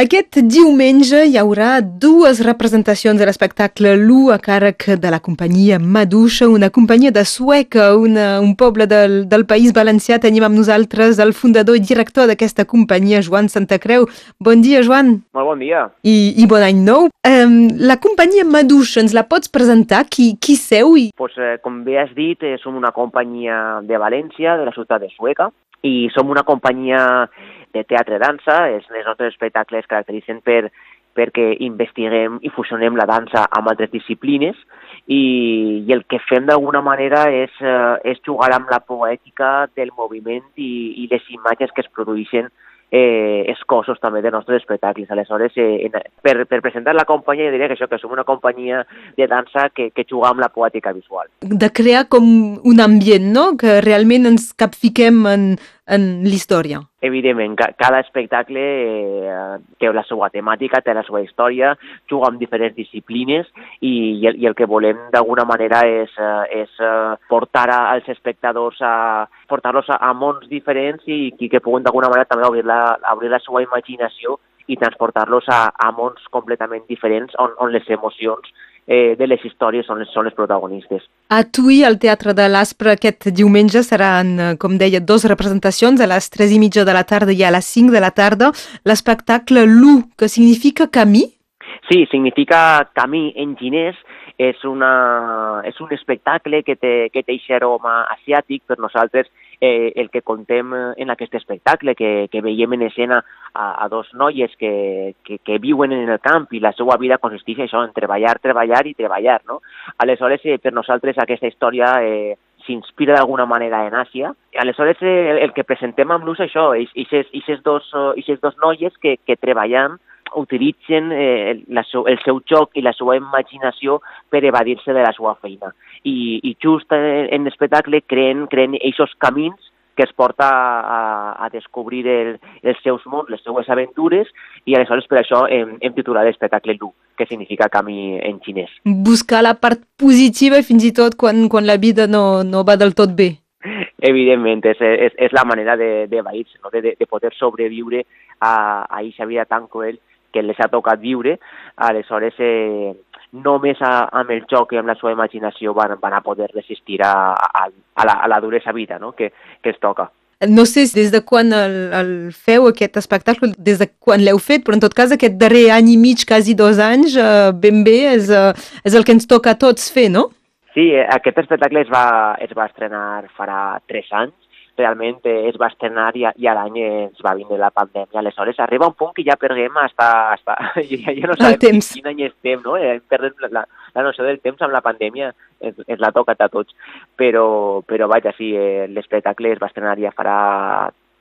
Aquest diumenge hi haurà dues representacions de l'espectacle Lu a càrrec de la companyia Maduixa, una companyia de Sueca, una, un poble del, del País Valencià. Tenim amb nosaltres el fundador i director d'aquesta companyia, Joan Santacreu. Bon dia, Joan. Molt bon dia. I, i bon any nou. Um, la companyia Maduixa, ens la pots presentar? Qui, qui seu? I... Pues, eh, com bé has dit, eh, som una companyia de València, de la ciutat de Sueca, i som una companyia de teatre-dansa. Els, nostres espectacles es caracteritzen per, perquè investiguem i fusionem la dansa amb altres disciplines i, i el que fem d'alguna manera és, eh, és jugar amb la poètica del moviment i, i les imatges que es produeixen eh, els cossos també de nostres espectacles. Aleshores, eh, en, per, per presentar la companyia, diré que això, que som una companyia de dansa que, que juga amb la poètica visual. De crear com un ambient, no?, que realment ens capfiquem en, en l'història. Evidentment, ca cada espectacle eh, té la seva temàtica, té la seva història, juga amb diferents disciplines i, i, el, i el que volem d'alguna manera és, eh, és eh, portar als espectadors a portar-los a, a mons diferents i, i que puguen d'alguna manera també obrir la, obrir la seva imaginació i transportar-los a, a mons completament diferents on, on les emocions eh, de les històries són les, són les protagonistes. A Tui, al Teatre de l'Aspre, aquest diumenge seran, eh, com deia, dos representacions, a les 3 i mitja de la tarda i a les 5 de la tarda. L'espectacle Lu, que significa camí? Sí, significa camí en xinès, és, una, és un espectacle que té, que té aroma asiàtic, per nosaltres eh, el que contem en aquest espectacle, que, que veiem en escena a, a dos noies que, que, que viuen en el camp i la seva vida consisteix això, en treballar, treballar i treballar. No? Aleshores, eh, per nosaltres aquesta història eh, s'inspira d'alguna manera en Àsia. Aleshores, eh, el, que presentem amb l'ús això, aquestes dos, dos noies que, que treballen utilitzen eh, la, el seu joc i la seva imaginació per evadir-se de la seva feina. I, i just en l'espectacle creen, creen aquests camins que es porta a, a descobrir el, els seus mons, les seues aventures, i aleshores per això hem, hem titulat l'espectacle Lu, que significa camí en xinès. Buscar la part positiva fins i tot quan, quan la vida no, no va del tot bé. Evidentment, és, és, és la manera de, de no? de, de poder sobreviure a, a aquesta vida tan cruel que les ha tocat viure, aleshores eh, només a, amb el joc i amb la seva imaginació van, van a poder resistir a, a, a, la, a la duresa vida no? que, que es toca. No sé des de quan el, el feu aquest espectacle, des de quan l'heu fet, però en tot cas aquest darrer any i mig, quasi dos anys, eh, ben bé, és, eh, és el que ens toca a tots fer, no? Sí, eh, aquest espectacle es va, es va estrenar farà tres anys realment eh, es va estrenar i, i a l'any ens va vindre la pandèmia. Aleshores arriba un punt que ja perdem hasta, hasta ja, ja no sabem temps. quin any estem, no? Eh, perdem la, la, la noció del temps amb la pandèmia ens, ens la toca a tots. Però, però vaja, sí, eh, l'espectacle es va estrenar ja farà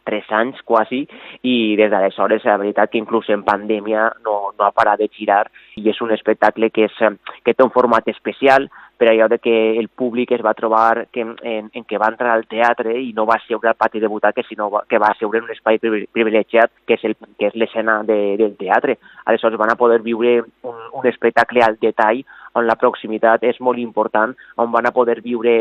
tres anys quasi i des d'aleshores la veritat que inclús en pandèmia no, no ha parat de girar i és un espectacle que, és, que té un format especial per allò de que el públic es va trobar que, en, en que va entrar al teatre i no va seure al pati de butaques, sinó que va seure en un espai privilegiat que és, el, que és l'escena de, del teatre. Aleshores van a poder viure un, un espectacle al detall on la proximitat és molt important, on van a poder viure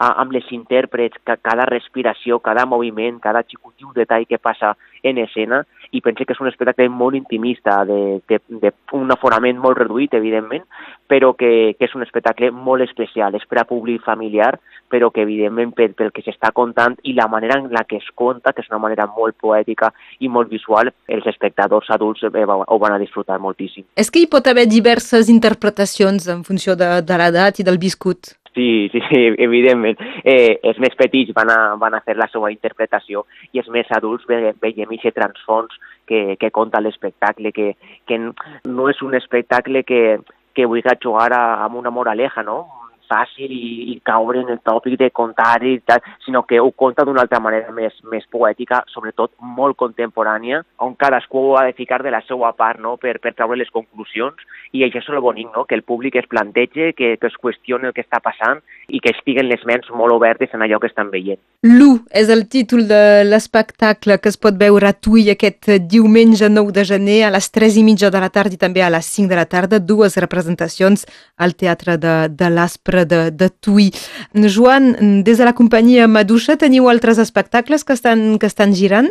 amb les intèrprets, que cada respiració, cada moviment, cada xicotiu detall que passa en escena, i pense que és un espectacle molt intimista, d'un aforament molt reduït, evidentment, però que, que és un espectacle molt especial, és per a públic familiar, però que evidentment pel, pel que s'està contant i la manera en la que es conta, que és una manera molt poètica i molt visual, els espectadors adults eh, ho van a disfrutar moltíssim. És que hi pot haver diverses interpretacions en funció de, de l'edat i del viscut. Sí, sí, sí, evidentment. Eh, els més petits van a, van a fer la seva interpretació i els més adults ve, veiem aquest transfons que, que conta l'espectacle, que, que no és un espectacle que, que vulgui jugar a, amb una moraleja, no? Fàcil i, i caure en el tòpic de contar i tal, sinó que ho conta d'una altra manera més, més poètica, sobretot molt contemporània, on cadascú ha de ficar de la seva part no? per, per treure les conclusions, i això és el bonic, no? que el públic es plantege, que, que es qüestioni el que està passant i que estiguen les ments molt obertes en allò que estan veient. Lu és el títol de l'espectacle que es pot veure a Tui aquest diumenge 9 de gener a les 3 i mitja de la tarda i també a les 5 de la tarda, dues representacions al Teatre de, de l'Aspre de, de Tui. Joan, des de la companyia Maduixa teniu altres espectacles que estan, que estan girant?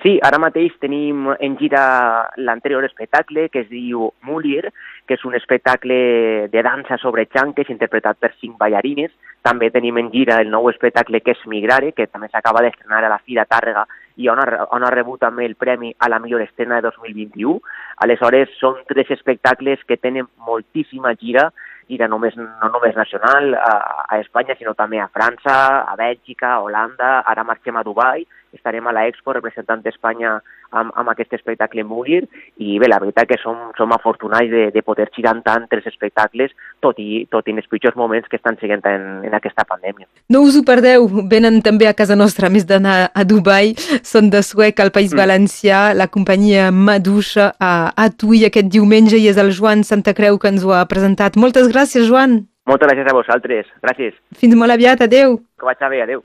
Sí, ara mateix tenim en gira l'anterior espectacle que es diu Mulir, que és un espectacle de dansa sobre xanques interpretat per cinc ballarines. També tenim en gira el nou espectacle que és Migrare, que també s'acaba d'estrenar a la Fira Tàrrega i on ha, on ha rebut també el premi a la millor estrena de 2021. Aleshores, són tres espectacles que tenen moltíssima gira gira només, no només nacional a, a Espanya, sinó també a França, a Bèlgica, a Holanda, ara marxem a Dubai, estarem a l'Expo representant d'Espanya amb, amb aquest espectacle Mulir i bé, la veritat que som, som afortunats de, de poder girar tant tres espectacles tot i, tot i en els pitjors moments que estan seguint en, en aquesta pandèmia. No us ho perdeu, venen també a casa nostra, més d'anar a Dubai, són de Suec, al País mm. Valencià, la companyia Maduixa a, a Tui aquest diumenge i és el Joan Santa Creu que ens ho ha presentat. Moltes gràcies, Joan. Moltes gràcies a vosaltres. Gràcies. Fins molt aviat. Adeu. Que vaig bé. Adeu.